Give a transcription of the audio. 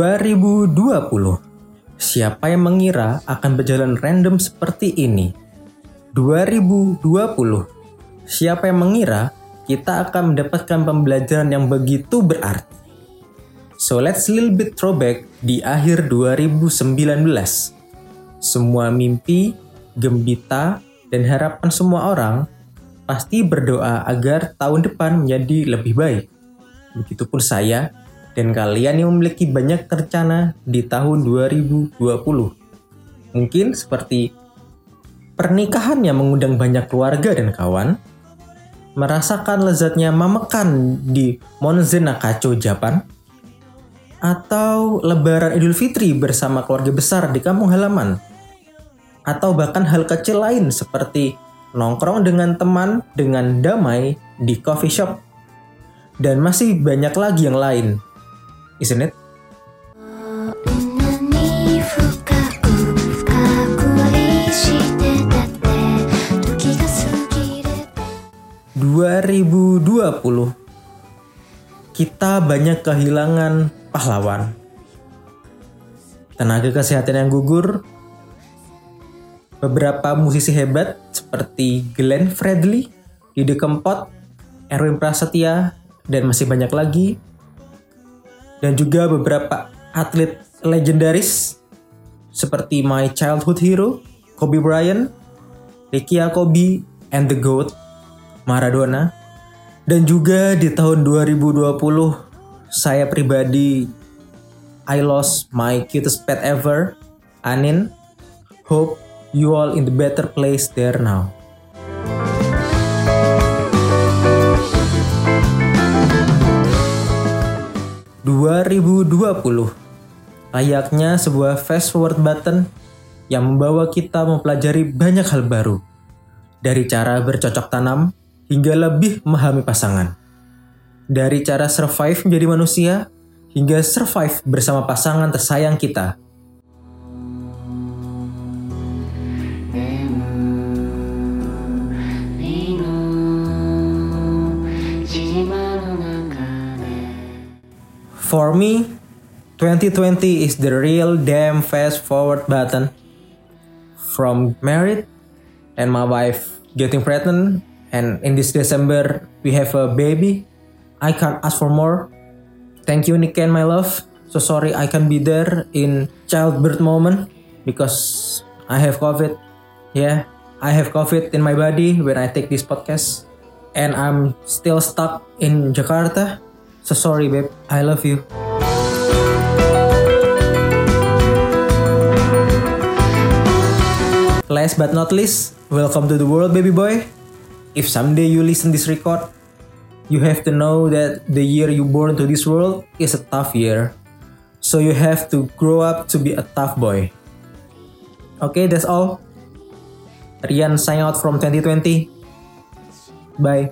2020. Siapa yang mengira akan berjalan random seperti ini? 2020. Siapa yang mengira kita akan mendapatkan pembelajaran yang begitu berarti? So let's little bit throwback di akhir 2019. Semua mimpi, gembita, dan harapan semua orang pasti berdoa agar tahun depan menjadi lebih baik. Begitupun saya dan kalian yang memiliki banyak rencana di tahun 2020. Mungkin seperti pernikahan yang mengundang banyak keluarga dan kawan, merasakan lezatnya mamekan di Monzen Nakacho, Japan, atau lebaran Idul Fitri bersama keluarga besar di kampung halaman, atau bahkan hal kecil lain seperti nongkrong dengan teman dengan damai di coffee shop, dan masih banyak lagi yang lain isn't it? 2020 kita banyak kehilangan pahlawan. Tenaga kesehatan yang gugur, beberapa musisi hebat seperti Glenn Fredly, Didi Kempot, Erwin Prasetya, dan masih banyak lagi dan juga beberapa atlet legendaris seperti my childhood hero Kobe Bryant, Ricky Kobe, and the GOAT Maradona. Dan juga di tahun 2020 saya pribadi I lost my cutest pet ever, Anin. Hope you all in the better place there now. 2020 layaknya sebuah fast forward button yang membawa kita mempelajari banyak hal baru. Dari cara bercocok tanam hingga lebih memahami pasangan. Dari cara survive menjadi manusia hingga survive bersama pasangan tersayang kita For me, 2020 is the real damn fast forward button. From married and my wife getting pregnant and in this December we have a baby. I can't ask for more. Thank you Niken my love. So sorry I can't be there in childbirth moment because I have COVID. Yeah, I have COVID in my body when I take this podcast and I'm still stuck in Jakarta So sorry babe, I love you. Last but not least, welcome to the world baby boy. If someday you listen this record, you have to know that the year you born to this world is a tough year. So you have to grow up to be a tough boy. Okay, that's all. Rian sign out from 2020. Bye.